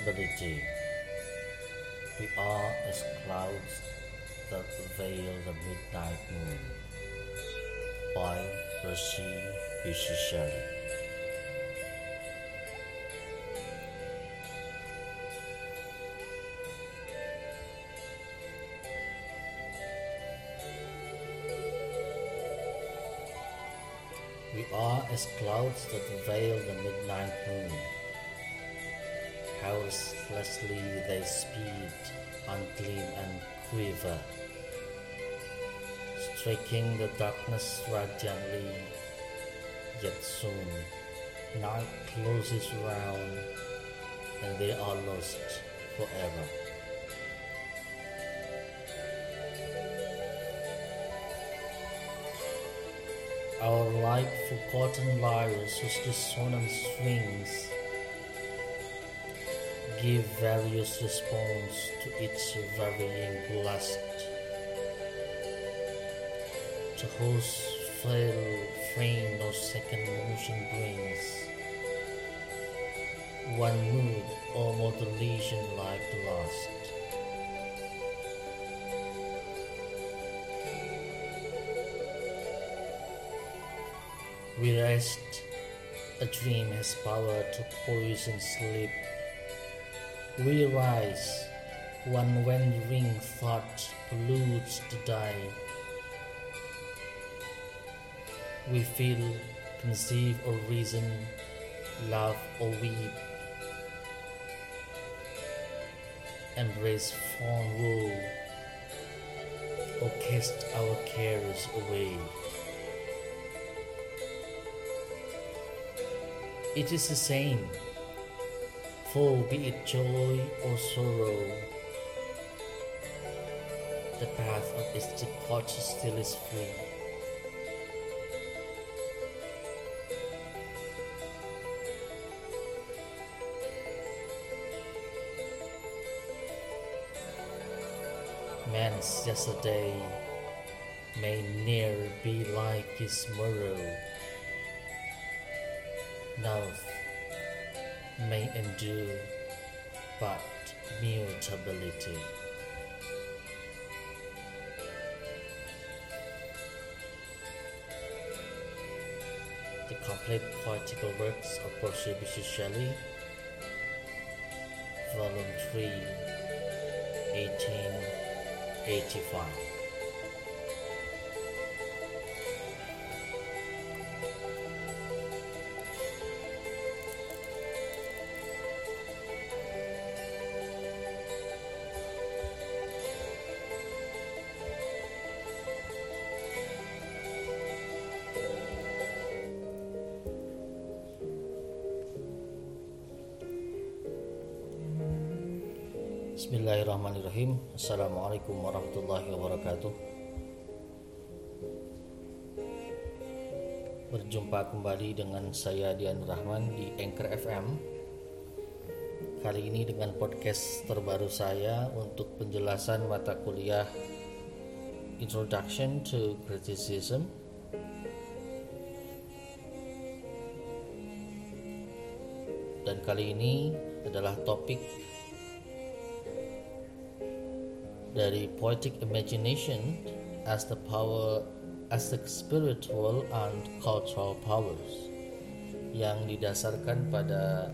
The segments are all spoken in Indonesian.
Immutability. We are as clouds that veil the midnight moon. By Percy Bysshe Shelley. We are as clouds that veil the midnight moon. How restlessly they speed, ungleam and quiver, striking the darkness radiantly. Yet soon, night closes round, and they are lost forever. Our like forgotten lyres whose dissonant strings give various response to its varying blast. To whose frail frame no second motion brings one mood or modulation like the last. We rest, a dream has power to poison sleep. We rise, one wandering thought pollutes the day. We feel, conceive or reason, love or weep. Embrace fond woe, or cast our cares away. It is the same, for be it joy or sorrow, the path of its departure still is free. Man's yesterday may ne'er be like his morrow. Now may endure but mutability. The complete poetical works of Bysshe Shelley, Volume 3, 1885. Bismillahirrahmanirrahim. Assalamualaikum warahmatullahi wabarakatuh. Berjumpa kembali dengan saya Dian Rahman di Anchor FM Kali ini dengan podcast terbaru saya untuk penjelasan mata kuliah Introduction to Criticism. Dan kali ini adalah topik dari poetic imagination as the power as the spiritual and cultural powers yang didasarkan pada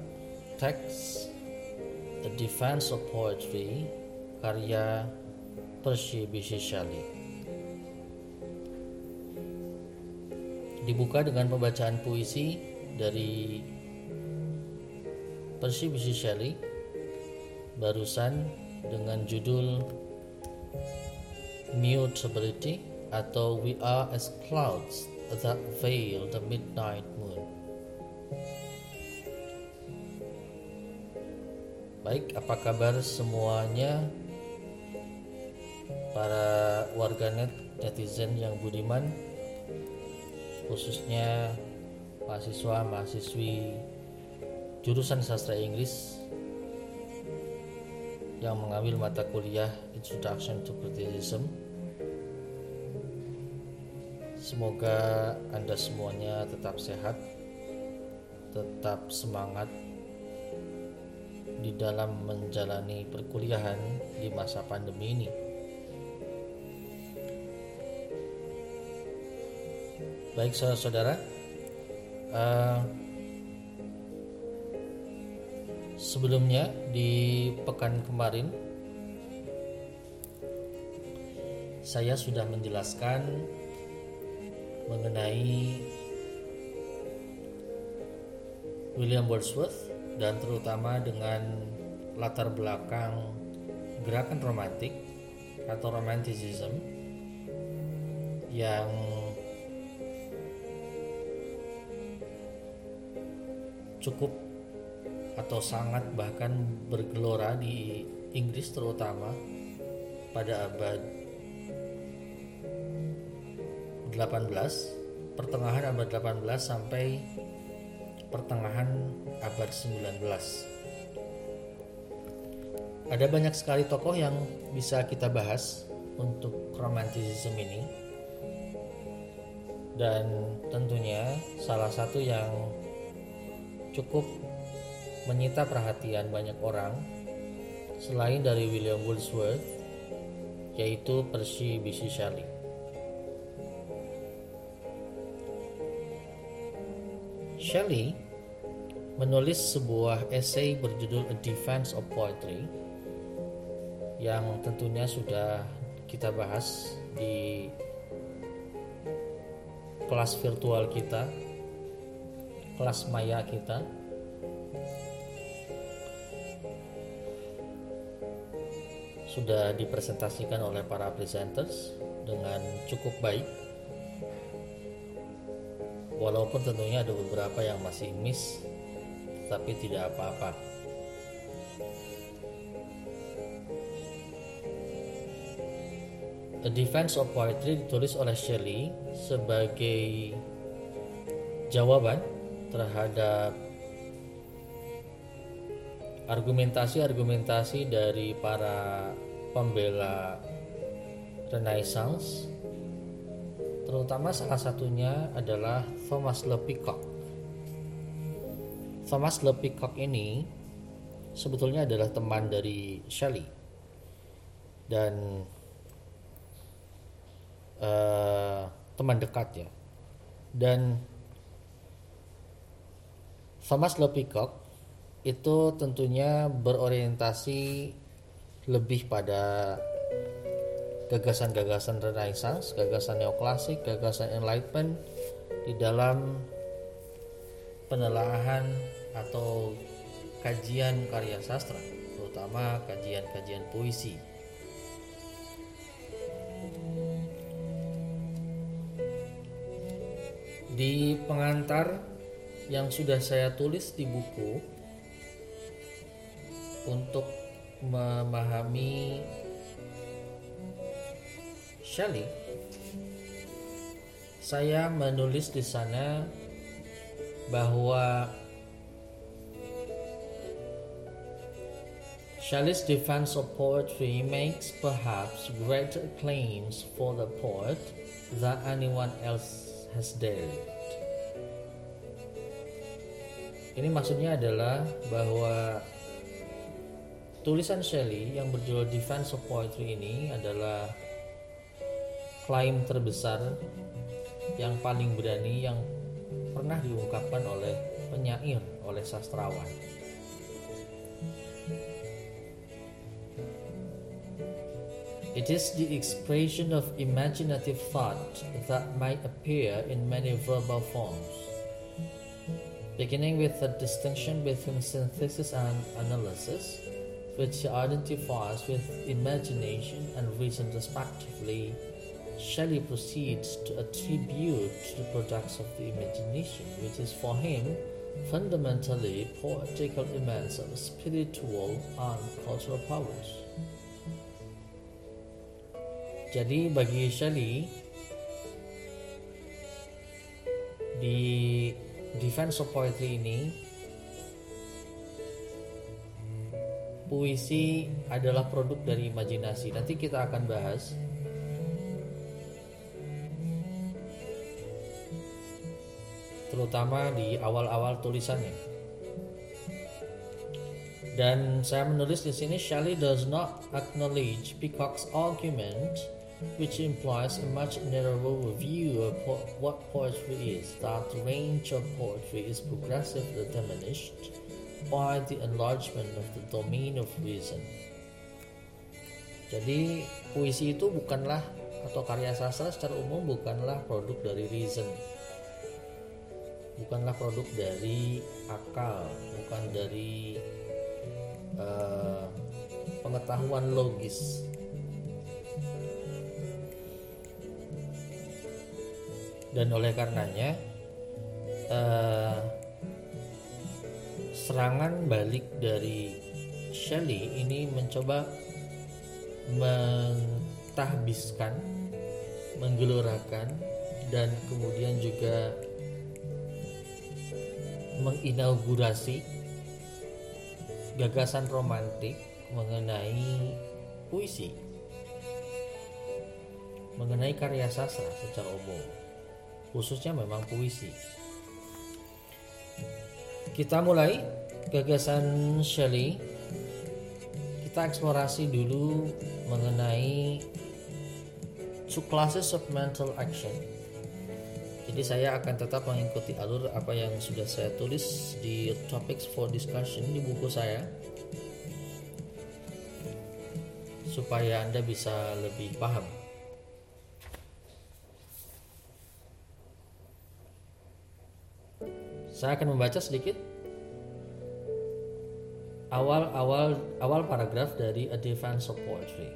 teks The Defense of Poetry karya Percy Bysshe Shelley. Dibuka dengan pembacaan puisi dari Percy Bysshe Shelley barusan dengan judul mutability atau we are as clouds that veil the midnight moon. Baik, apa kabar semuanya para warganet netizen yang budiman khususnya mahasiswa mahasiswi jurusan sastra Inggris yang mengambil mata kuliah Introduction to Criticism Semoga Anda semuanya tetap sehat, tetap semangat, di dalam menjalani perkuliahan di masa pandemi ini. Baik saudara-saudara, uh, sebelumnya di pekan kemarin saya sudah menjelaskan mengenai William Wordsworth dan terutama dengan latar belakang gerakan romantik atau romanticism yang cukup atau sangat bahkan bergelora di Inggris terutama pada abad 18 pertengahan abad 18 sampai pertengahan abad 19 ada banyak sekali tokoh yang bisa kita bahas untuk romanticism ini. Dan tentunya salah satu yang cukup menyita perhatian banyak orang selain dari William Wordsworth yaitu Percy Bysshe Shelley Shelley menulis sebuah esai berjudul A Defense of Poetry yang tentunya sudah kita bahas di kelas virtual kita, kelas maya kita. Sudah dipresentasikan oleh para presenters dengan cukup baik. Walaupun tentunya ada beberapa yang masih miss tapi tidak apa-apa. A Defense of Poetry ditulis oleh Shelley sebagai jawaban terhadap argumentasi-argumentasi dari para pembela Renaissance terutama salah satunya adalah Thomas Le Peacock. Thomas Le Peacock ini sebetulnya adalah teman dari Shelley dan uh, teman dekat ya. Dan Thomas Le Peacock itu tentunya berorientasi lebih pada gagasan-gagasan Renaissance, gagasan neoklasik, gagasan Enlightenment di dalam penelaahan atau kajian karya sastra, terutama kajian-kajian puisi. Di pengantar yang sudah saya tulis di buku untuk memahami Shelley, saya menulis di sana bahwa Shelley's defense of poetry makes perhaps greater claims for the poet than anyone else has dared. Ini maksudnya adalah bahwa tulisan Shelley yang berjudul Defense of Poetry ini adalah klaim terbesar yang paling berani yang pernah diungkapkan oleh penyair, oleh sastrawan. It is the expression of imaginative thought that might appear in many verbal forms, beginning with the distinction between synthesis and analysis, which he identifies with imagination and reason respectively Shelley proceeds to attribute to the products of the imagination, which is for him fundamentally poetical immense of spiritual and cultural powers. Jadi bagi Shelley di Defense of Poetry ini puisi adalah produk dari imajinasi. Nanti kita akan bahas terutama di awal-awal tulisannya. Dan saya menulis di sini Shelley does not acknowledge Peacock's argument which implies a much narrower view of what poetry is, that range of poetry is progressively diminished by the enlargement of the domain of reason. Jadi puisi itu bukanlah atau karya sastra secara umum bukanlah produk dari reason bukanlah produk dari akal bukan dari uh, pengetahuan logis dan oleh karenanya uh, serangan balik dari Shelley ini mencoba mentahbiskan menggelorakan dan kemudian juga menginaugurasi gagasan romantik mengenai puisi mengenai karya sastra secara umum khususnya memang puisi kita mulai gagasan Shelley. Kita eksplorasi dulu mengenai two classes of mental action. Jadi saya akan tetap mengikuti alur apa yang sudah saya tulis di topics for discussion di buku saya. Supaya Anda bisa lebih paham. Saya akan membaca sedikit awal-awal awal paragraf dari A Defense of Poetry.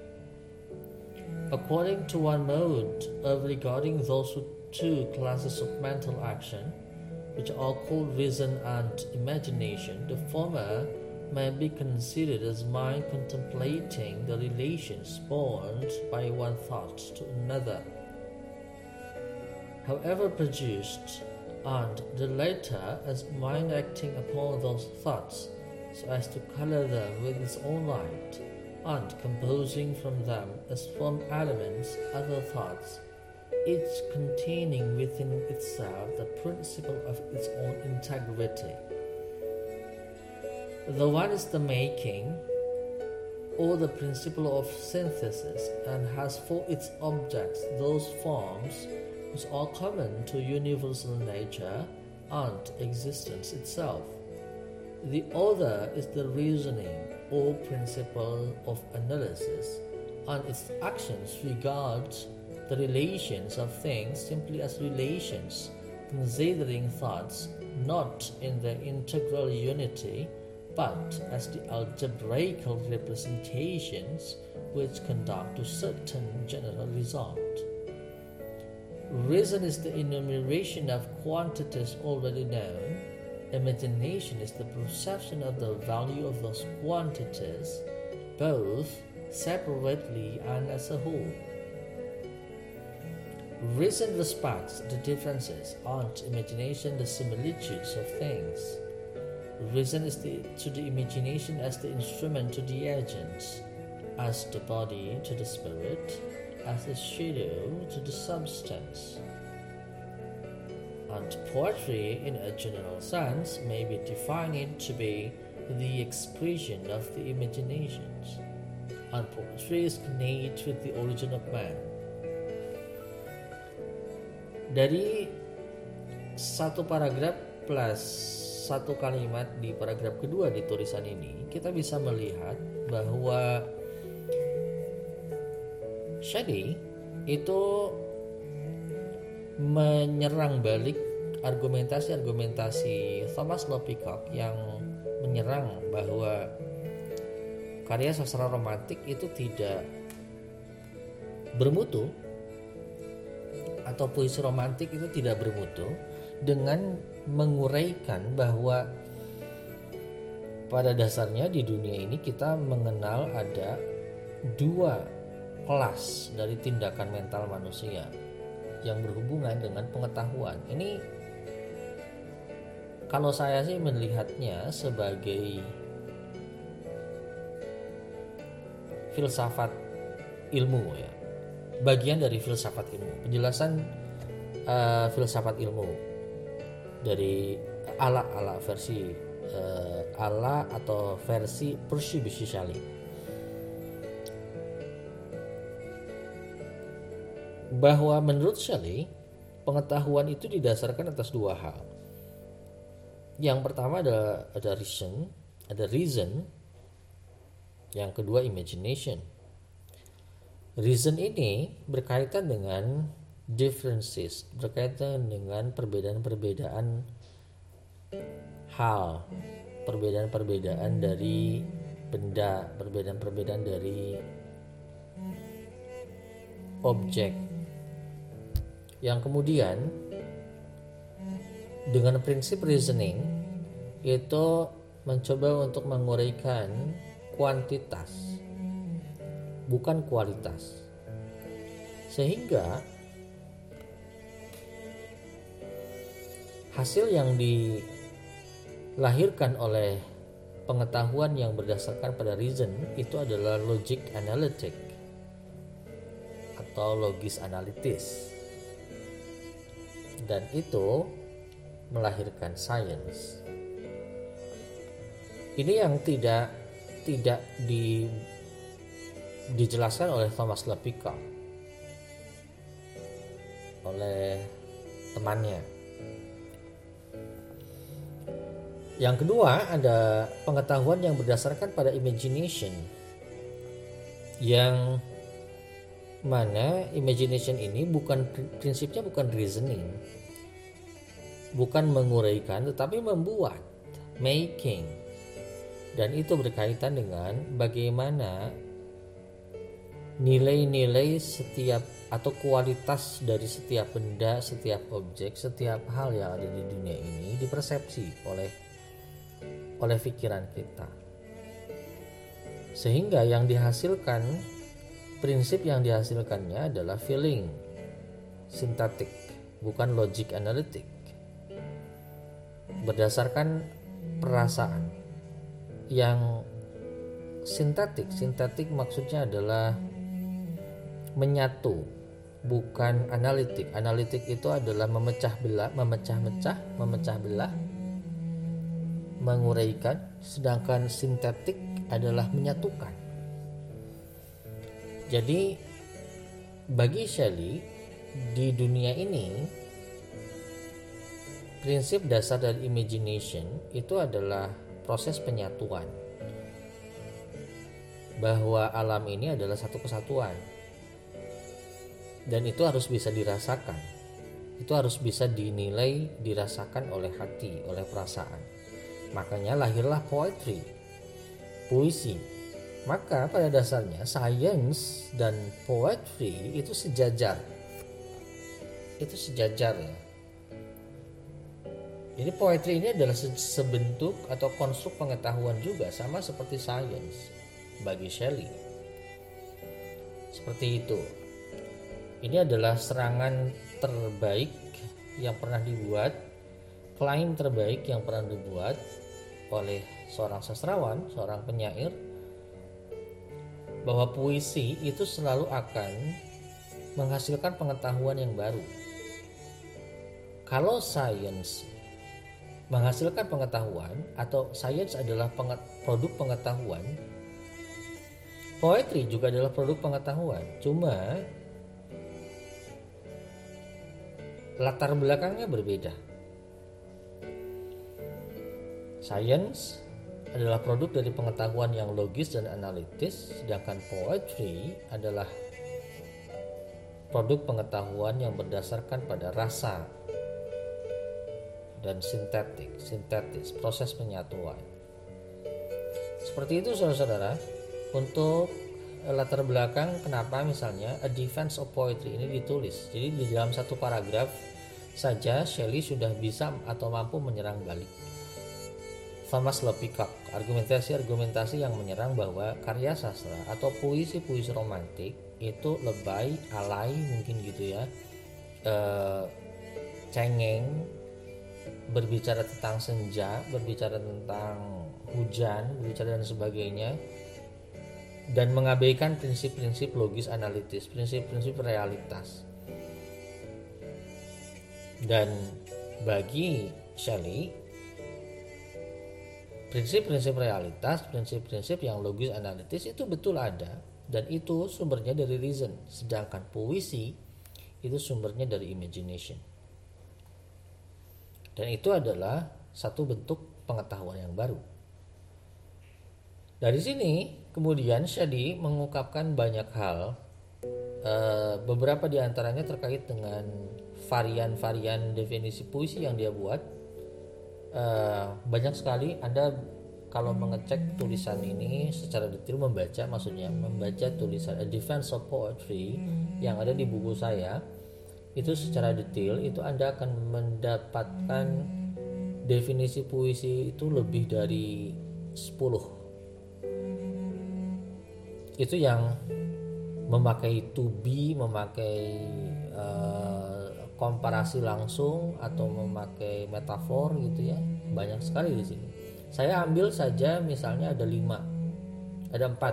According to one mode of regarding those two classes of mental action, which are called reason and imagination. The former may be considered as mind contemplating the relations borne by one thought to another, however produced, and the latter as mind acting upon those thoughts so as to color them with its own light, and composing from them as from elements other thoughts each containing within itself the principle of its own integrity. The one is the making, or the principle of synthesis, and has for its objects those forms which are common to universal nature and existence itself. The other is the reasoning or principle of analysis, and its actions regards the relations of things simply as relations, considering thoughts not in their integral unity, but as the algebraical representations which conduct to certain general result. Reason is the enumeration of quantities already known. Imagination is the perception of the value of those quantities, both separately and as a whole. Reason respects the differences, art, imagination, the similitudes of things. Reason is the, to the imagination as the instrument to the agent, as the body to the spirit, as the shadow to the substance. And poetry, in a general sense, may be defined to be the expression of the imaginations. And poetry is innate with the origin of man. dari satu paragraf plus satu kalimat di paragraf kedua di tulisan ini kita bisa melihat bahwa Shelley itu menyerang balik argumentasi-argumentasi Thomas Low Peacock yang menyerang bahwa karya sastra romantik itu tidak bermutu atau puisi romantik itu tidak bermutu dengan menguraikan bahwa pada dasarnya di dunia ini kita mengenal ada dua kelas dari tindakan mental manusia yang berhubungan dengan pengetahuan. Ini kalau saya sih melihatnya sebagai filsafat ilmu ya bagian dari filsafat ilmu penjelasan uh, filsafat ilmu dari ala ala versi uh, ala atau versi Shelley. Bahwa menurut Shelley, pengetahuan itu didasarkan atas dua hal. Yang pertama ada ada reason, ada reason. Yang kedua imagination. Reason ini berkaitan dengan differences, berkaitan dengan perbedaan-perbedaan hal, perbedaan-perbedaan dari benda, perbedaan-perbedaan dari objek. Yang kemudian dengan prinsip reasoning itu mencoba untuk menguraikan kuantitas bukan kualitas. Sehingga hasil yang dilahirkan oleh pengetahuan yang berdasarkan pada reason itu adalah logic analytic atau logis analitis dan itu melahirkan science ini yang tidak tidak di dijelaskan oleh Thomas Lepika oleh temannya. Yang kedua ada pengetahuan yang berdasarkan pada imagination yang mana imagination ini bukan prinsipnya bukan reasoning bukan menguraikan tetapi membuat making dan itu berkaitan dengan bagaimana nilai-nilai setiap atau kualitas dari setiap benda, setiap objek, setiap hal yang ada di dunia ini dipersepsi oleh oleh pikiran kita. Sehingga yang dihasilkan prinsip yang dihasilkannya adalah feeling sintetik, bukan logic analitik. Berdasarkan perasaan yang sintetik, sintetik maksudnya adalah menyatu, bukan analitik. Analitik itu adalah memecah belah, memecah-mecah, memecah belah menguraikan, sedangkan sintetik adalah menyatukan. Jadi bagi Shelley di dunia ini prinsip dasar dari imagination itu adalah proses penyatuan. Bahwa alam ini adalah satu kesatuan. Dan itu harus bisa dirasakan. Itu harus bisa dinilai, dirasakan oleh hati, oleh perasaan. Makanya lahirlah poetry, puisi. Maka pada dasarnya science dan poetry itu sejajar. Itu sejajar ya. Jadi poetry ini adalah sebentuk atau konstruk pengetahuan juga sama seperti science bagi Shelley. Seperti itu. Ini adalah serangan terbaik yang pernah dibuat, klaim terbaik yang pernah dibuat oleh seorang sastrawan, seorang penyair, bahwa puisi itu selalu akan menghasilkan pengetahuan yang baru. Kalau sains menghasilkan pengetahuan atau sains adalah produk pengetahuan, poetry juga adalah produk pengetahuan. Cuma latar belakangnya berbeda. Science adalah produk dari pengetahuan yang logis dan analitis, sedangkan poetry adalah produk pengetahuan yang berdasarkan pada rasa dan sintetik, sintetis, proses penyatuan. Seperti itu saudara-saudara, untuk latar belakang kenapa misalnya A Defense of Poetry ini ditulis. Jadi di dalam satu paragraf saja Shelley sudah bisa atau mampu menyerang balik Thomas Leacock argumentasi-argumentasi yang menyerang bahwa karya sastra atau puisi-puisi romantik itu lebay, alay mungkin gitu ya e, cengeng berbicara tentang senja berbicara tentang hujan berbicara dan sebagainya dan mengabaikan prinsip-prinsip logis analitis prinsip-prinsip realitas. Dan bagi Shelley prinsip-prinsip realitas, prinsip-prinsip yang logis analitis itu betul ada dan itu sumbernya dari reason. Sedangkan puisi itu sumbernya dari imagination. Dan itu adalah satu bentuk pengetahuan yang baru. Dari sini kemudian Shadi mengungkapkan banyak hal, uh, beberapa di antaranya terkait dengan varian-varian definisi puisi yang dia buat. Uh, banyak sekali. Anda kalau mengecek tulisan ini secara detail membaca maksudnya membaca tulisan A Defense of Poetry yang ada di buku saya itu secara detail itu Anda akan mendapatkan definisi puisi itu lebih dari 10 itu yang memakai to be memakai uh, komparasi langsung atau memakai metafor gitu ya banyak sekali di sini. Saya ambil saja misalnya ada lima ada empat.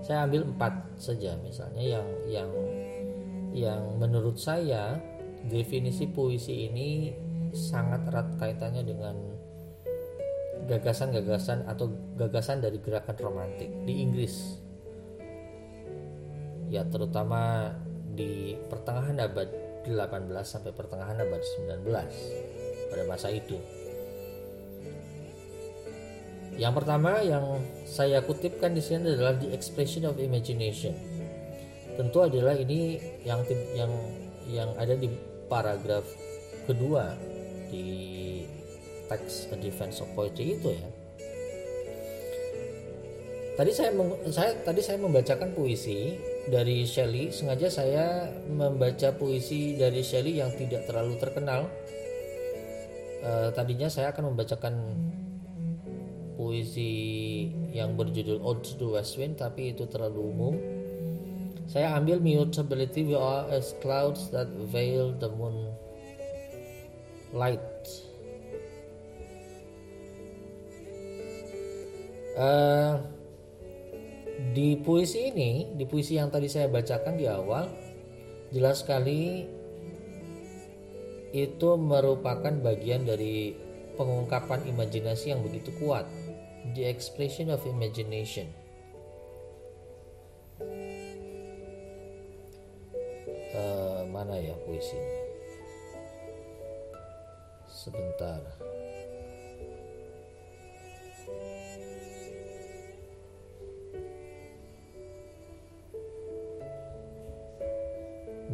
Saya ambil empat saja misalnya yang yang yang menurut saya definisi puisi ini sangat erat kaitannya dengan gagasan-gagasan atau gagasan dari gerakan romantik di Inggris. Ya terutama di pertengahan abad 18 sampai pertengahan abad 19 pada masa itu yang pertama yang saya kutipkan di sini adalah the expression of imagination. Tentu adalah ini yang yang yang ada di paragraf kedua di teks A Defense of Poetry itu ya. Tadi saya saya tadi saya membacakan puisi dari Shelley. Sengaja saya membaca puisi dari Shelley yang tidak terlalu terkenal. Uh, tadinya saya akan membacakan puisi yang berjudul Ode to West Wind tapi itu terlalu umum saya ambil mutability we are as clouds that veil the moon light uh, di puisi ini di puisi yang tadi saya bacakan di awal jelas sekali itu merupakan bagian dari pengungkapan imajinasi yang begitu kuat the expression of imagination. Uh, mana ya puisi? Sebentar.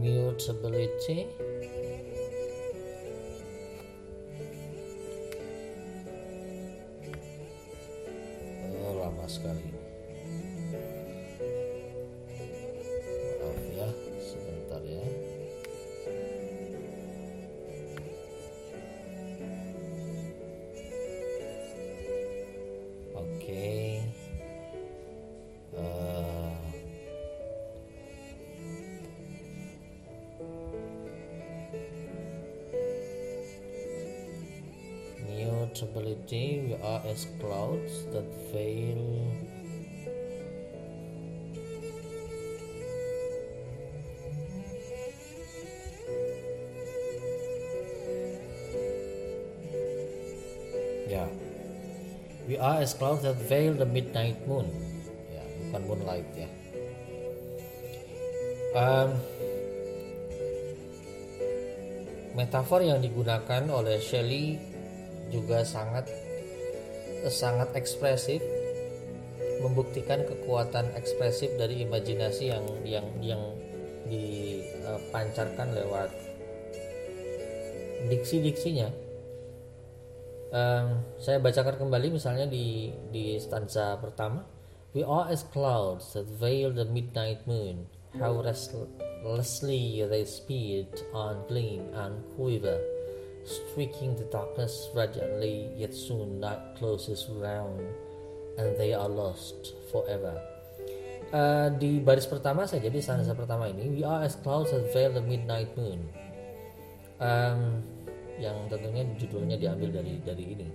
Mutability. Sekali as clouds that veil are as clouds that veil the midnight moon. Ya bukan moonlight ya. Um, metafor yang digunakan oleh Shelley juga sangat sangat ekspresif membuktikan kekuatan ekspresif dari imajinasi yang yang yang dipancarkan lewat diksi-diksinya. Um, saya bacakan kembali misalnya di di stanza pertama. We are as clouds that veil the midnight moon. How restlessly they speed on gleam and quiver streaking the darkness radiantly yet soon night closes round and they are lost forever uh, di baris pertama saja di stanza pertama ini we are as clouds that veil the midnight moon um, yang tentunya judulnya diambil dari dari ini.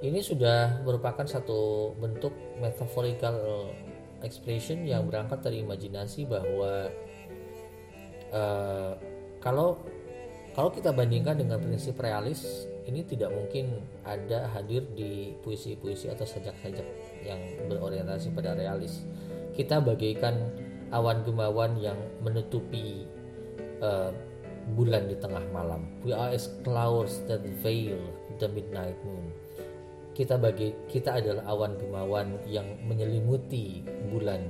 Ini sudah merupakan satu bentuk metaphorical expression yang berangkat dari imajinasi bahwa uh, kalau kalau kita bandingkan dengan prinsip realis ini tidak mungkin ada hadir di puisi-puisi atau sajak-sajak yang berorientasi pada realis. Kita bagaikan awan gemawan yang menutupi uh, bulan di tengah malam. We are as clouds that veil the midnight moon. Kita bagi kita adalah awan gemawan yang menyelimuti bulan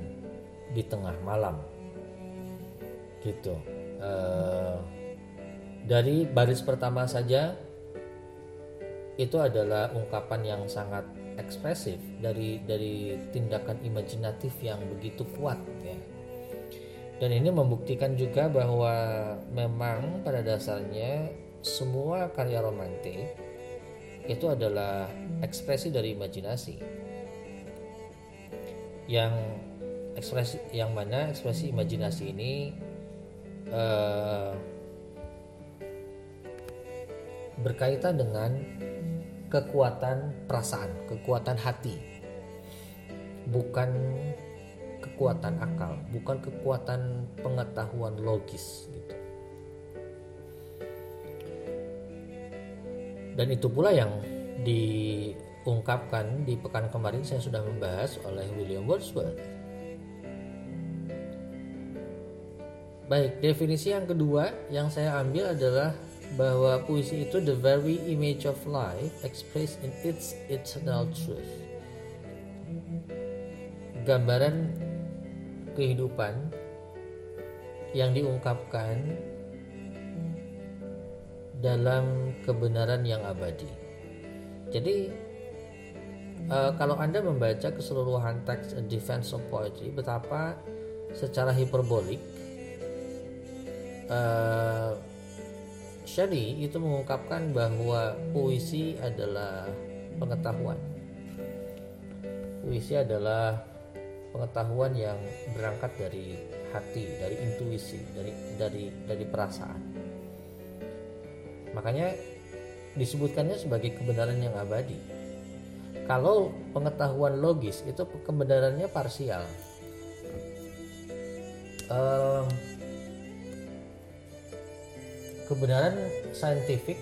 di tengah malam. Gitu. Uh, dari baris pertama saja itu adalah ungkapan yang sangat ekspresif dari dari tindakan imajinatif yang begitu kuat ya. Dan ini membuktikan juga bahwa memang pada dasarnya semua karya romantik itu adalah ekspresi dari imajinasi. Yang ekspresi yang mana ekspresi imajinasi ini uh, berkaitan dengan kekuatan perasaan, kekuatan hati. Bukan kekuatan akal, bukan kekuatan pengetahuan logis gitu. Dan itu pula yang diungkapkan di pekan kemarin saya sudah membahas oleh William Wordsworth. Baik, definisi yang kedua yang saya ambil adalah bahwa puisi itu the very image of life expressed in its eternal truth. Gambaran kehidupan yang diungkapkan dalam kebenaran yang abadi. Jadi uh, kalau Anda membaca keseluruhan teks A Defense of Poetry betapa secara hiperbolik uh, Shelley itu mengungkapkan bahwa puisi adalah pengetahuan. Puisi adalah pengetahuan yang berangkat dari hati, dari intuisi, dari dari dari perasaan. Makanya disebutkannya sebagai kebenaran yang abadi. Kalau pengetahuan logis itu kebenarannya parsial. Uh, kebenaran saintifik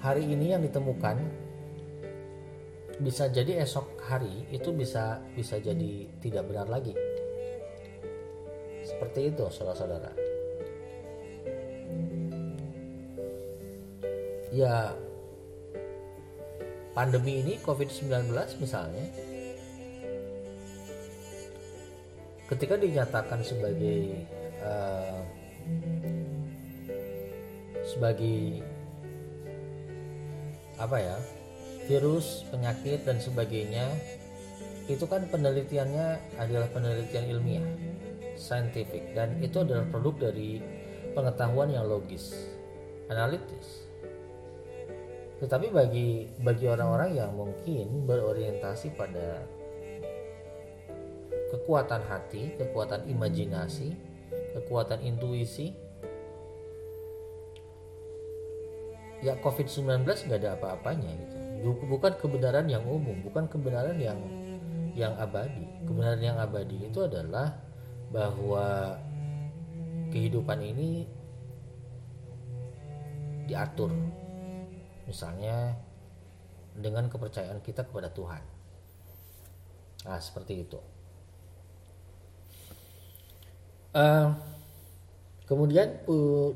hari ini yang ditemukan bisa jadi esok hari itu bisa bisa jadi tidak benar lagi. Seperti itu saudara-saudara. Ya pandemi ini COVID-19 misalnya ketika dinyatakan sebagai uh, sebagai apa ya virus penyakit dan sebagainya itu kan penelitiannya adalah penelitian ilmiah saintifik dan itu adalah produk dari pengetahuan yang logis analitis. Tetapi bagi bagi orang-orang yang mungkin berorientasi pada kekuatan hati kekuatan imajinasi kekuatan intuisi. Ya COVID-19 nggak ada apa-apanya gitu. Bukan kebenaran yang umum bukan kebenaran yang yang abadi. Kebenaran yang abadi itu adalah bahwa kehidupan ini diatur. Misalnya dengan kepercayaan kita kepada Tuhan. Nah seperti itu uh, Kemudian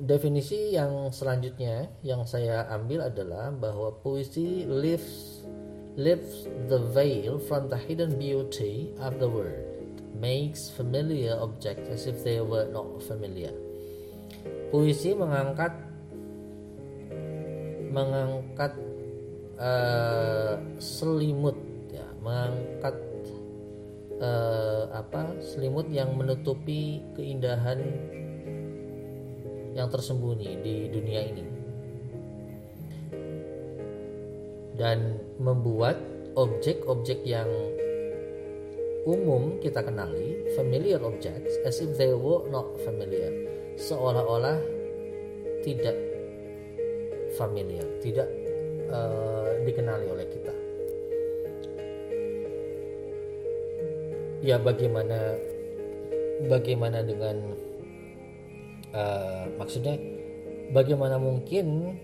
definisi yang selanjutnya yang saya ambil adalah bahwa puisi lifts lifts the veil from the hidden beauty of the world, makes familiar objects as if they were not familiar. Puisi mengangkat mengangkat uh, selimut ya, mengangkat uh, apa selimut yang menutupi keindahan yang tersembunyi di dunia ini. Dan membuat objek-objek yang umum kita kenali familiar objects as if they were not familiar. Seolah-olah tidak familiar tidak uh, dikenali oleh kita ya bagaimana bagaimana dengan uh, maksudnya bagaimana mungkin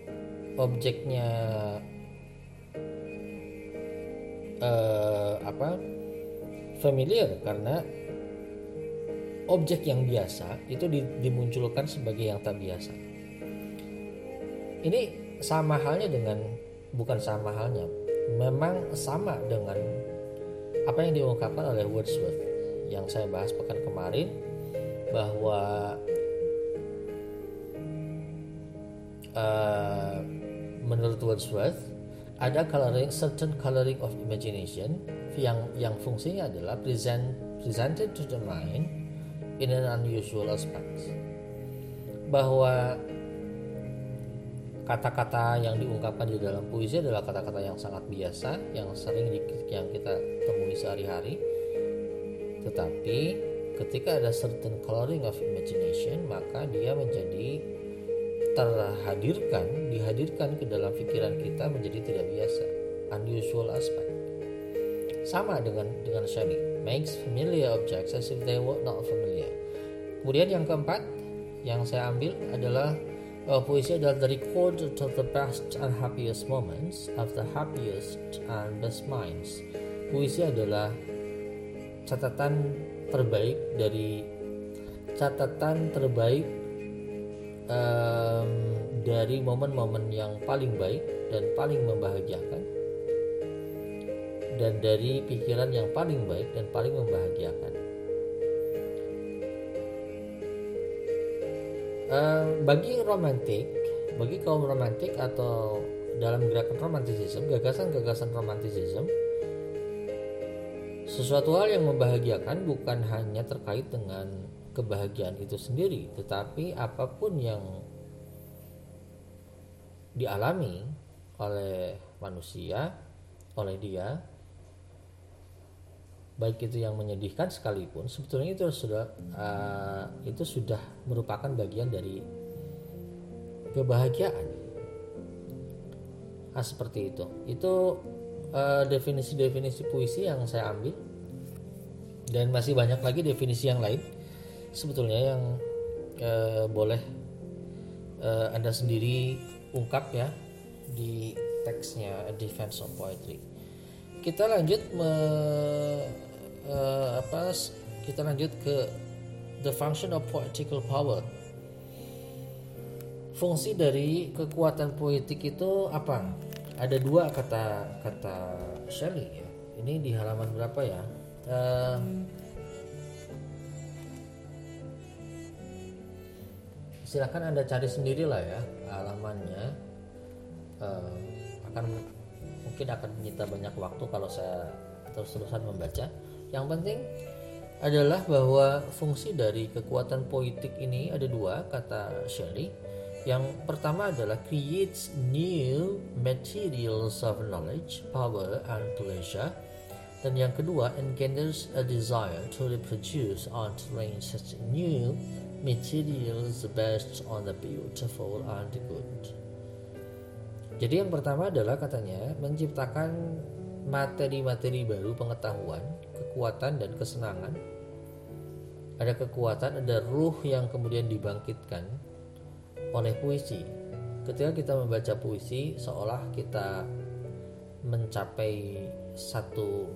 objeknya uh, apa familiar karena objek yang biasa itu dimunculkan sebagai yang tak biasa. Ini sama halnya dengan bukan sama halnya, memang sama dengan apa yang diungkapkan oleh Wordsworth yang saya bahas pekan kemarin bahwa uh, menurut Wordsworth ada coloring certain coloring of imagination yang yang fungsinya adalah present presented to the mind in an unusual aspect. Bahwa kata-kata yang diungkapkan di dalam puisi adalah kata-kata yang sangat biasa yang sering di, yang kita temui sehari-hari. Tetapi ketika ada certain coloring of imagination maka dia menjadi terhadirkan dihadirkan ke dalam pikiran kita menjadi tidak biasa unusual aspect. Sama dengan dengan Shelley. Makes familiar objects as if they were not familiar. Kemudian yang keempat yang saya ambil adalah uh, puisi adalah the record of the best and happiest moments of the happiest and best minds. Puisi adalah catatan terbaik dari catatan terbaik um, dari momen-momen yang paling baik dan paling membahagiakan dan dari pikiran yang paling baik dan paling membahagiakan. Uh, bagi romantik bagi kaum romantik atau dalam gerakan romantisisme gagasan-gagasan romantisisme sesuatu hal yang membahagiakan bukan hanya terkait dengan kebahagiaan itu sendiri tetapi apa pun yang dialami oleh manusia oleh dia baik itu yang menyedihkan sekalipun sebetulnya itu sudah uh, itu sudah merupakan bagian dari kebahagiaan. Nah, seperti itu. Itu uh, definisi-definisi puisi yang saya ambil. Dan masih banyak lagi definisi yang lain. Sebetulnya yang uh, boleh uh, anda sendiri ungkap ya di teksnya Defense of Poetry. Kita lanjut uh, apa kita lanjut ke the function of poetical power. Fungsi dari kekuatan poetik itu apa? Ada dua kata kata Shelley ya. Ini di halaman berapa ya? Uh, silakan anda cari sendiri lah ya halamannya. Uh, akan mungkin akan menyita banyak waktu kalau saya terus-terusan membaca yang penting adalah bahwa fungsi dari kekuatan politik ini ada dua kata Shelley. Yang pertama adalah creates new materials of knowledge, power, and pleasure. Dan yang kedua engenders a desire to reproduce and train such new materials based on the beautiful and the good. Jadi yang pertama adalah katanya menciptakan materi-materi baru pengetahuan, kekuatan dan kesenangan. Ada kekuatan, ada ruh yang kemudian dibangkitkan oleh puisi. Ketika kita membaca puisi, seolah kita mencapai satu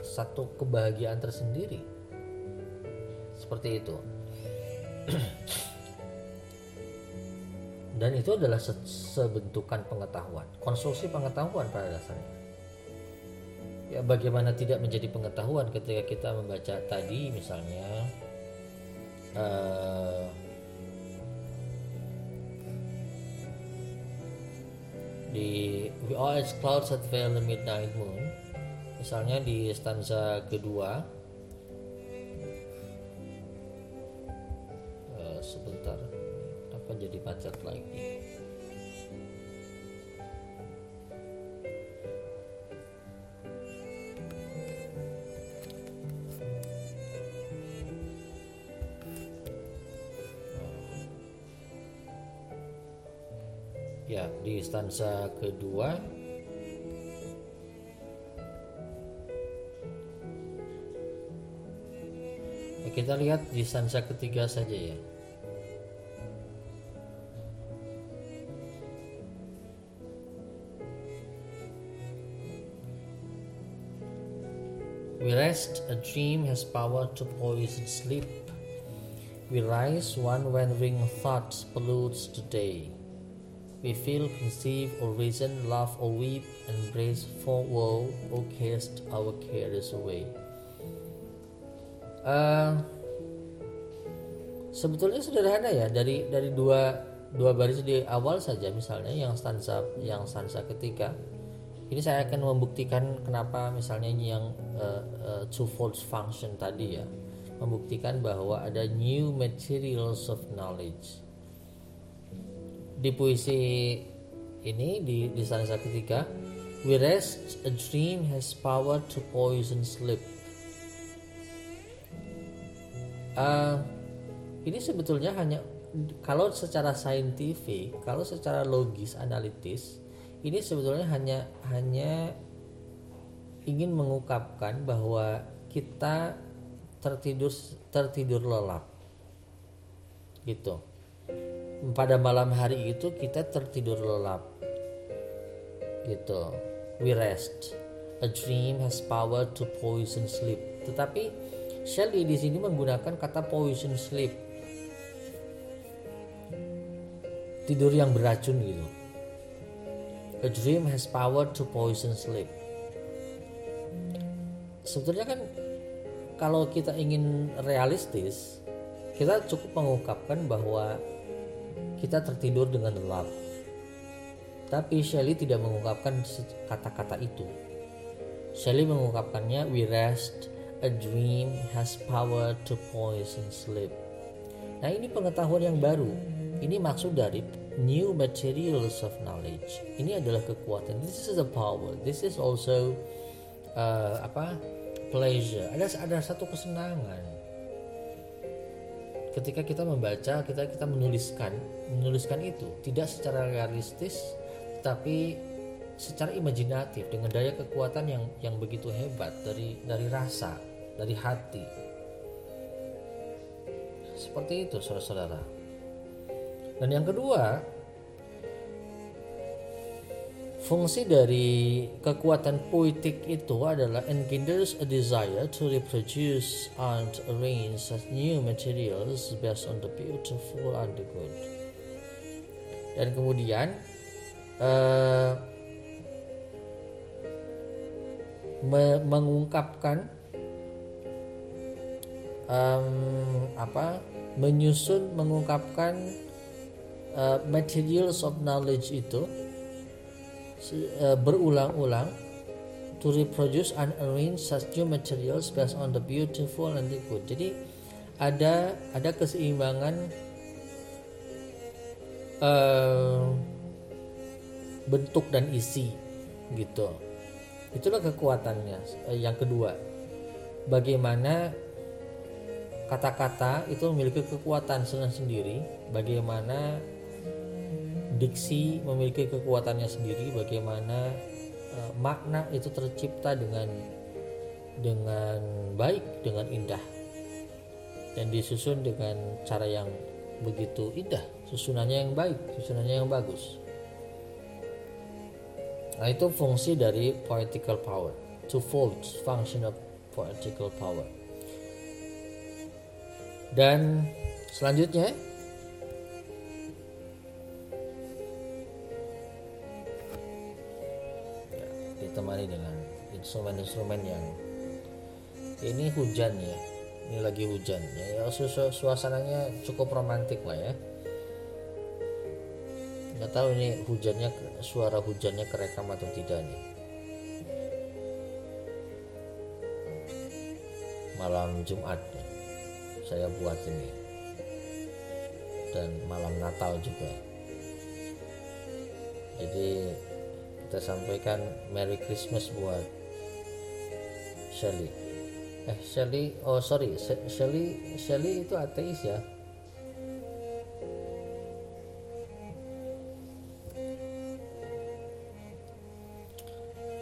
satu kebahagiaan tersendiri. Seperti itu. Dan itu adalah sebentukan pengetahuan, konstruksi pengetahuan pada dasarnya ya bagaimana tidak menjadi pengetahuan ketika kita membaca tadi misalnya uh, di We Are As Clouds That Veil the Midnight Moon misalnya di stanza kedua stanza kedua ya, kita lihat di stansa ketiga saja ya We rest, a dream has power to poison sleep. We rise, one wandering thought pollutes the day. We feel, conceive, or reason, laugh or weep, and brace for woe, or cast our cares away. Uh, sebetulnya sederhana ya dari dari dua dua baris di awal saja misalnya yang stanza yang stanza ketiga ini saya akan membuktikan kenapa misalnya yang uh, uh, function tadi ya membuktikan bahwa ada new materials of knowledge di puisi ini di di stanza ketiga we rest a dream has power to poison sleep. Uh, ini sebetulnya hanya kalau secara saintifik kalau secara logis analitis ini sebetulnya hanya hanya ingin mengungkapkan bahwa kita tertidur tertidur lelap. Gitu pada malam hari itu kita tertidur lelap. Gitu. We rest. A dream has power to poison sleep. Tetapi Shelley di sini menggunakan kata poison sleep. Tidur yang beracun gitu. A dream has power to poison sleep. Sebetulnya kan kalau kita ingin realistis kita cukup mengungkapkan bahwa kita tertidur dengan lelap. Tapi Shelley tidak mengungkapkan kata-kata itu. Shelley mengungkapkannya, we rest, a dream has power to poison sleep. Nah ini pengetahuan yang baru. Ini maksud dari new materials of knowledge. Ini adalah kekuatan. This is a power. This is also uh, apa? Pleasure. Ada ada satu kesenangan ketika kita membaca kita kita menuliskan menuliskan itu tidak secara realistis tapi secara imajinatif dengan daya kekuatan yang yang begitu hebat dari dari rasa dari hati. Seperti itu saudara-saudara. Dan yang kedua Fungsi dari kekuatan poetik itu adalah engenders a desire to reproduce and arrange new materials based on the beautiful and the good. Dan kemudian uh, me mengungkapkan um, apa menyusun mengungkapkan uh, materials of knowledge itu berulang-ulang to reproduce and arrange such new materials based on the beautiful and the good. Jadi ada ada keseimbangan uh, bentuk dan isi gitu. Itulah kekuatannya. Uh, yang kedua, bagaimana kata-kata itu memiliki kekuatan sendiri, bagaimana diksi memiliki kekuatannya sendiri bagaimana uh, makna itu tercipta dengan dengan baik dengan indah. Dan disusun dengan cara yang begitu indah susunannya yang baik susunannya yang bagus. Nah itu fungsi dari poetical power twofold function of poetical power. Dan selanjutnya ditemani dengan instrumen-instrumen yang ini hujan ya ini lagi hujan. Ya, ya suasananya cukup romantis lah ya. Nggak tahu ini hujannya suara hujannya kerekam atau tidak nih. Malam Jumat ya. saya buat ini. Dan malam Natal juga. Jadi kita sampaikan Merry Christmas buat Shelly eh Shelly oh sorry Shelly Shelly itu ateis ya?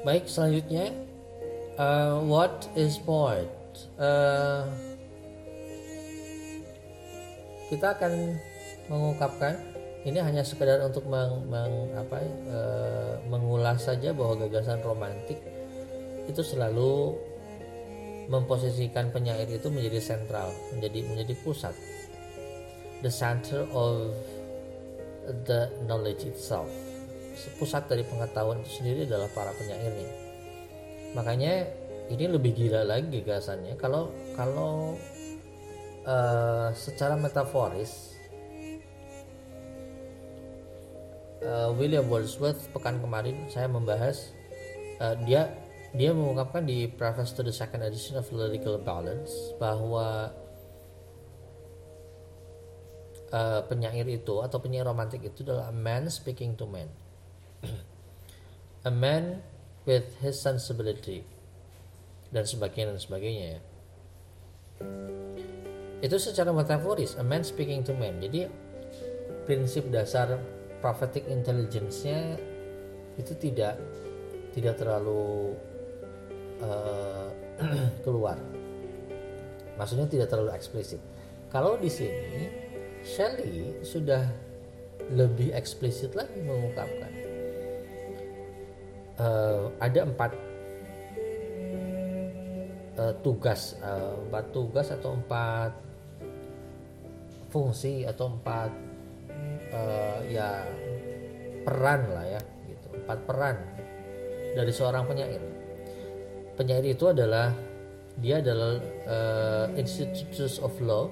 Baik selanjutnya uh, what is point uh, kita akan mengungkapkan ini hanya sekedar untuk meng, meng, apa, e, mengulas saja bahwa gagasan romantik itu selalu memposisikan penyair itu menjadi sentral, menjadi menjadi pusat. The center of the knowledge itself. Pusat dari pengetahuan itu sendiri adalah para penyairnya. Makanya ini lebih gila lagi gagasannya kalau kalau uh, secara metaforis uh, William Wordsworth pekan kemarin saya membahas uh, dia dia mengungkapkan di preface to the second edition of Lyrical Balance bahwa uh, penyair itu atau penyair romantik itu adalah a man speaking to man, a man with his sensibility dan sebagainya dan sebagainya ya. Itu secara metaforis, a man speaking to man. Jadi prinsip dasar prophetic intelligence-nya itu tidak tidak terlalu uh, keluar. Maksudnya tidak terlalu eksplisit. Kalau di sini Shelley sudah lebih eksplisit lagi mengungkapkan uh, ada empat uh, tugas uh, empat tugas atau empat fungsi atau empat uh, ya peran lah ya gitu. Empat peran dari seorang penyair. Penyair itu adalah dia adalah uh, institutes of law.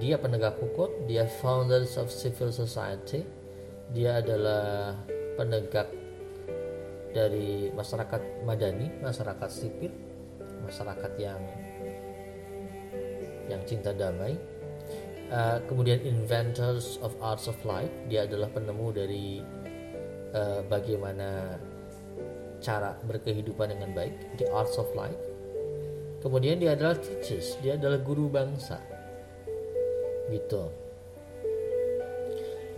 Dia penegak hukum dia founders of civil society. Dia adalah penegak dari masyarakat madani masyarakat sipil masyarakat yang yang cinta damai uh, kemudian inventors of arts of life dia adalah penemu dari uh, bagaimana cara berkehidupan dengan baik the arts of life. Kemudian dia adalah teachers dia adalah guru bangsa. Gitu.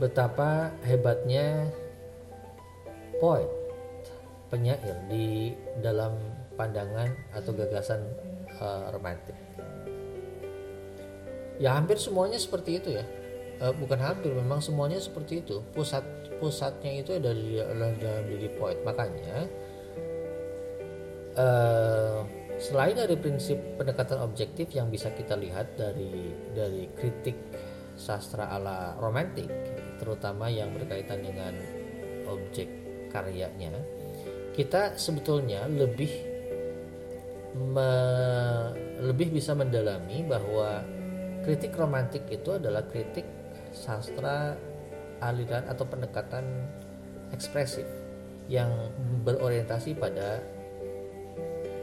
Betapa hebatnya poet penyair di dalam pandangan atau gagasan uh, romantik ya hampir semuanya seperti itu ya. Uh, bukan hampir memang semuanya seperti itu. Pusat pusatnya itu dari dalam diri poet makanya uh, selain dari prinsip pendekatan objektif yang bisa kita lihat dari dari kritik sastra ala romantik terutama yang berkaitan dengan objek karyanya kita sebetulnya lebih me, lebih bisa mendalami bahwa kritik romantik itu adalah kritik sastra aliran atau pendekatan ekspresif yang berorientasi pada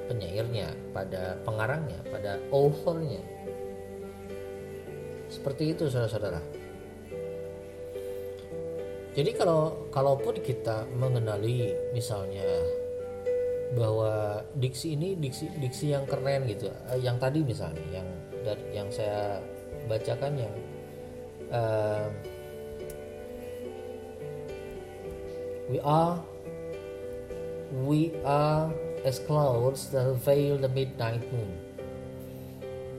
penyairnya, pada pengarangnya, pada authornya. Seperti itu saudara-saudara. Jadi kalau kalaupun kita mengenali misalnya bahwa diksi ini diksi diksi yang keren gitu, eh, yang tadi misalnya yang dari yang saya bacakan yang uh, we are we are as clouds that veil the midnight moon.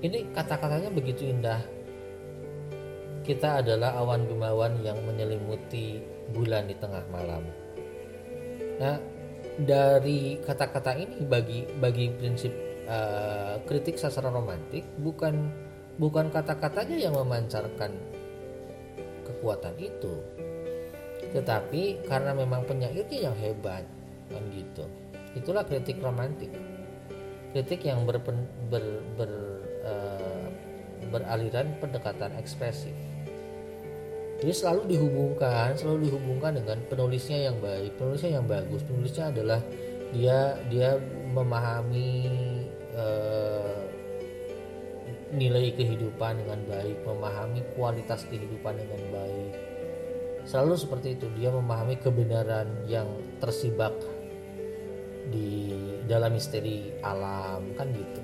Ini kata-katanya begitu indah. Kita adalah awan gumawan yang menyelimuti bulan di tengah malam. Nah, dari kata-kata ini bagi bagi prinsip uh, kritik sastra romantik bukan bukan kata-katanya yang memancarkan kekuatan itu, tetapi karena memang penyairnya yang hebat kan gitu. Itulah kritik romantik. Kritik yang ber, ber, ber, uh, beraliran pendekatan ekspresif. Jadi selalu dihubungkan selalu dihubungkan dengan penulisnya yang baik penulisnya yang bagus. Penulisnya adalah dia dia memahami uh, nilai kehidupan dengan baik memahami kualitas kehidupan dengan baik selalu seperti itu dia memahami kebenaran yang tersibak di dalam misteri alam kan gitu.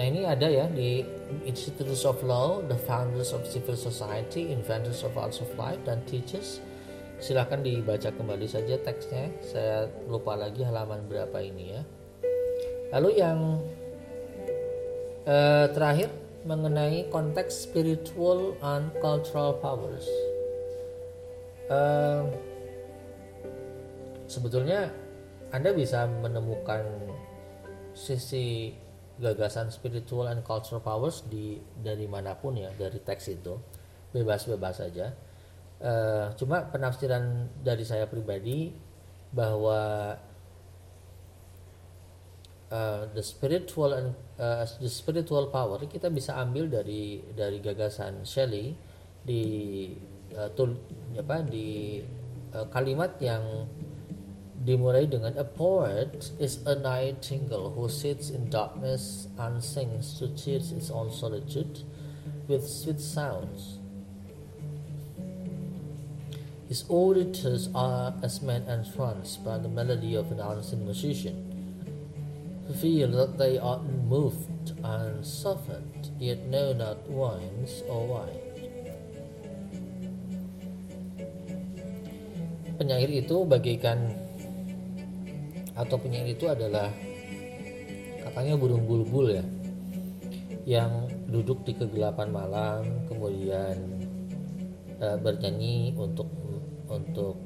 Nah ini ada ya di Institutes of Law, the founders of civil society, inventors of arts of life dan teachers. Silahkan dibaca kembali saja teksnya. Saya lupa lagi halaman berapa ini ya. Lalu yang eh, terakhir mengenai konteks spiritual and cultural powers uh, sebetulnya Anda bisa menemukan sisi gagasan spiritual and cultural powers di dari mana pun ya dari teks itu bebas-bebas saja uh, cuma penafsiran dari saya pribadi bahwa uh, the spiritual and uh, the spiritual power kita bisa ambil dari dari gagasan Shelley di uh, tul, apa di uh, kalimat yang dimulai dengan a poet is a nightingale who sits in darkness and sings to cheer its own solitude with sweet sounds. His auditors are as men entranced by the melody of an unseen musician, who feel that they are moved and softened, yet know not whence or why. Penyair itu bagaikan atau penyair itu adalah katanya burung bulbul ya yang duduk di kegelapan malam kemudian e, bernyanyi untuk untuk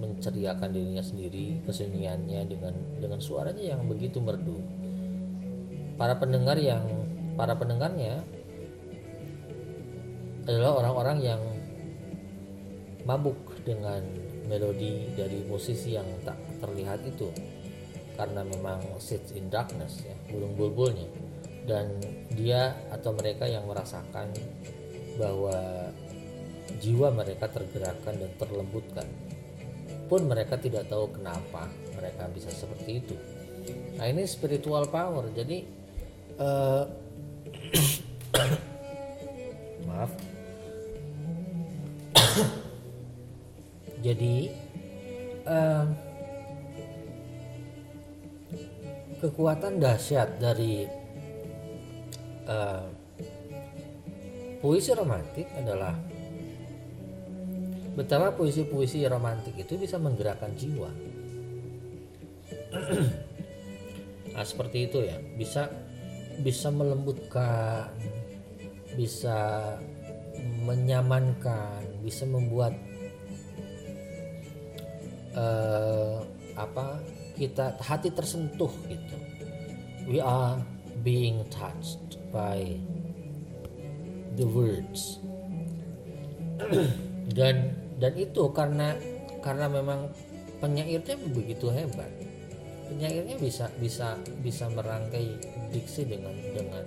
menceriakan dirinya sendiri kesunyiannya dengan dengan suaranya yang begitu merdu. Para pendengar yang para pendengarnya adalah orang-orang yang mabuk dengan melodi dari musisi yang tak terlihat itu. Karena memang sits in darkness ya burung bulbulnya. Dan dia atau mereka yang merasakan bahwa jiwa mereka tergerakkan dan terlembutkan. Pun mereka tidak tahu kenapa mereka bisa seperti itu. Nah ini spiritual power. Jadi uh, maaf. Jadi uh, kekuatan dahsyat dari uh, puisi romantik adalah betapa puisi-puisi romantik itu bisa menggerakkan jiwa. nah, seperti itu ya, bisa bisa melembutkan, bisa menyamankan, bisa membuat uh, apa kita hati tersentuh gitu. We are being touched by the words. Dan dan itu karena karena memang penyairnya begitu hebat. Penyairnya bisa bisa bisa merangkai diksi dengan dengan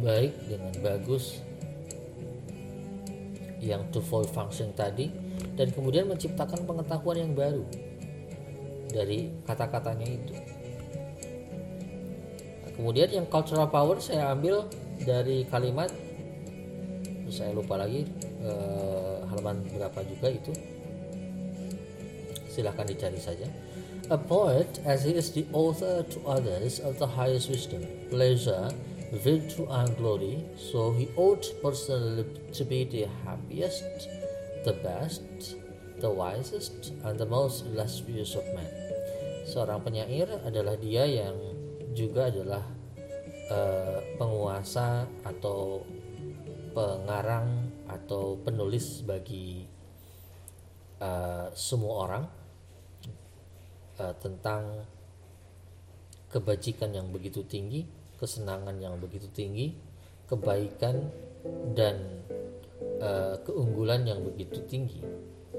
baik dengan bagus. Yang twofold function tadi. Dan kemudian menciptakan pengetahuan yang baru dari kata-katanya itu. Kemudian yang cultural power saya ambil dari kalimat saya lupa lagi eh, halaman berapa juga itu. Silahkan dicari saja. A poet as he is the author to others of the highest wisdom pleasure virtue and glory so he ought personally to be the happiest the best the wisest and the most illustrious of men. Seorang penyair adalah dia yang juga adalah uh, penguasa atau pengarang atau penulis bagi uh, semua orang uh, tentang kebajikan yang begitu tinggi, kesenangan yang begitu tinggi, kebaikan dan uh, keunggulan yang begitu tinggi.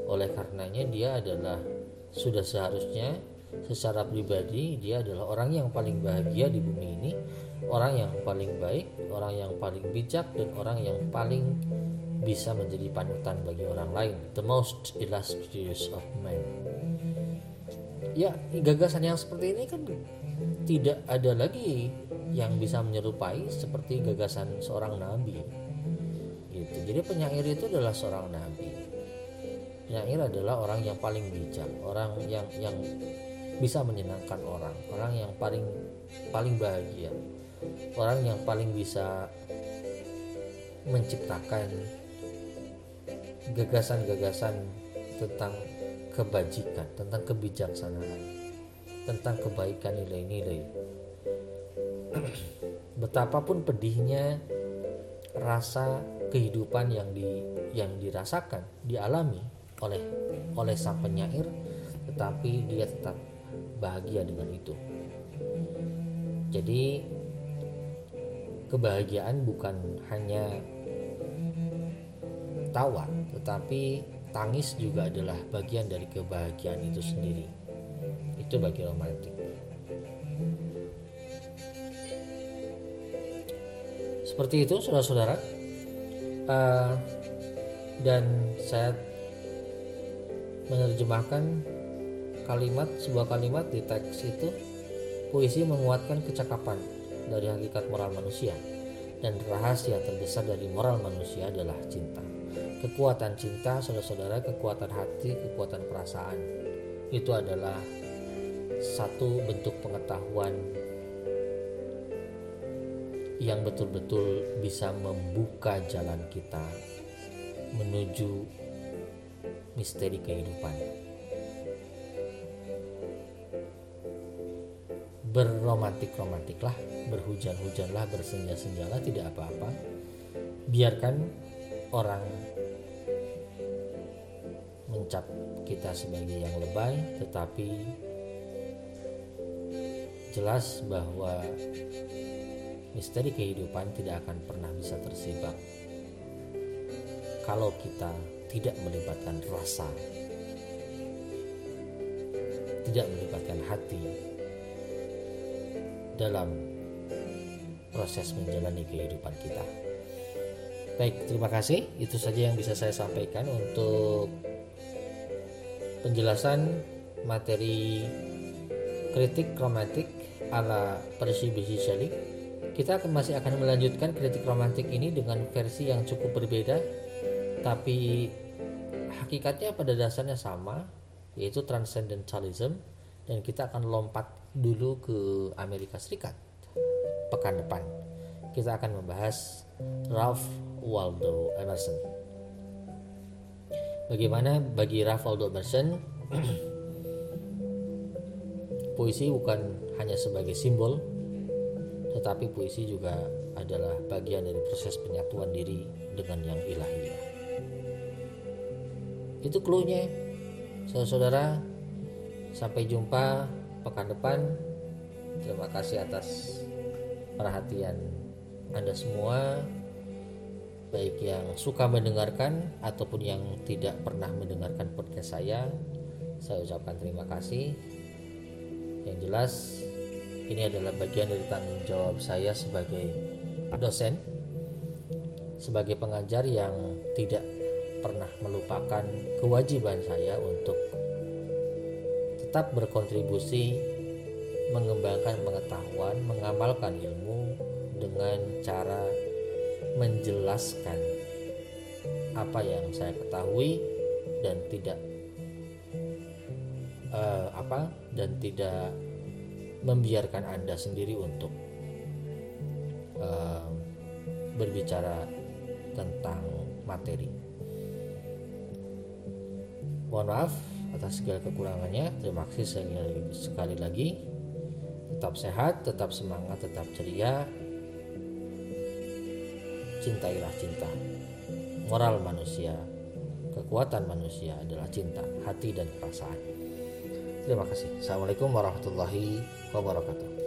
Oleh karenanya dia adalah sudah seharusnya secara pribadi dia adalah orang yang paling bahagia di bumi ini orang yang paling baik orang yang paling bijak dan orang yang paling bisa menjadi panutan bagi orang lain. The most illustrious of men. Ya gagasan yang seperti ini kan tidak ada lagi yang bisa menyerupai seperti gagasan seorang nabi. Gitu. Jadi penyair itu adalah seorang nabi. Penyair adalah orang yang paling bijak orang yang yang bisa menyenangkan orang orang yang paling paling bahagia orang yang paling bisa menciptakan gagasan-gagasan tentang kebajikan tentang kebijaksanaan tentang kebaikan nilai-nilai betapapun pedihnya rasa kehidupan yang di yang dirasakan dialami oleh oleh sang penyair tetapi dia tetap bahagia dengan itu. Jadi kebahagiaan bukan hanya tawa, tetapi tangis juga adalah bagian dari kebahagiaan itu sendiri. Itu bagi romantik. Seperti itu, saudara-saudara. Uh, dan saya menerjemahkan kalimat sebuah kalimat di teks itu puisi menguatkan kecakapan dari hakikat moral manusia dan rahasia terbesar dari moral manusia adalah cinta. Kekuatan cinta, saudara-saudara, kekuatan hati, kekuatan perasaan itu adalah satu bentuk pengetahuan yang betul-betul bisa membuka jalan kita menuju misteri kehidupan. Berromantik-romantiklah, berhujan-hujanlah, bersenja-senjalah, tidak apa-apa. Biarkan orang kita sebagai yang lebay, tetapi jelas bahwa misteri kehidupan tidak akan pernah bisa tersibak kalau kita tidak melibatkan rasa, tidak melibatkan hati dalam proses menjalani kehidupan kita. Baik, terima kasih. Itu saja yang bisa saya sampaikan untuk penjelasan materi kritik romantik ala Bysshe Shelley. Kita masih akan melanjutkan kritik romantik ini dengan versi yang cukup berbeda tapi hakikatnya pada dasarnya sama yaitu transcendentalism. Dan kita akan lompat dulu ke Amerika Serikat pekan depan. Kita akan membahas Ralph Waldo Emerson bagaimana bagi Ralph Waldo Emerson puisi bukan hanya sebagai simbol tetapi puisi juga adalah bagian dari proses penyatuan diri dengan yang ilahi. Itu clue-nya saudara-saudara. Sampai jumpa pekan depan. Terima kasih atas perhatian anda semua baik yang suka mendengarkan ataupun yang tidak pernah mendengarkan podcast saya saya ucapkan terima kasih. Yang jelas ini adalah bagian dari tanggung jawab saya sebagai dosen sebagai pengajar yang tidak pernah melupakan kewajiban saya untuk tetap berkontribusi mengembangkan pengetahuan, mengamalkan ilmu dengan cara menjelaskan apa yang saya ketahui dan tidak uh, apa dan tidak membiarkan Anda sendiri untuk uh, berbicara tentang materi. Mohon maaf atas segala kekurangannya. Terima kasih sekali lagi. Tetap sehat, tetap semangat, tetap ceria. Cintailah cinta. Moral manusia, kekuatan manusia adalah cinta, hati dan perasaan. Terima kasih. Assalamualaikum warahmatullahi wabarakatuh.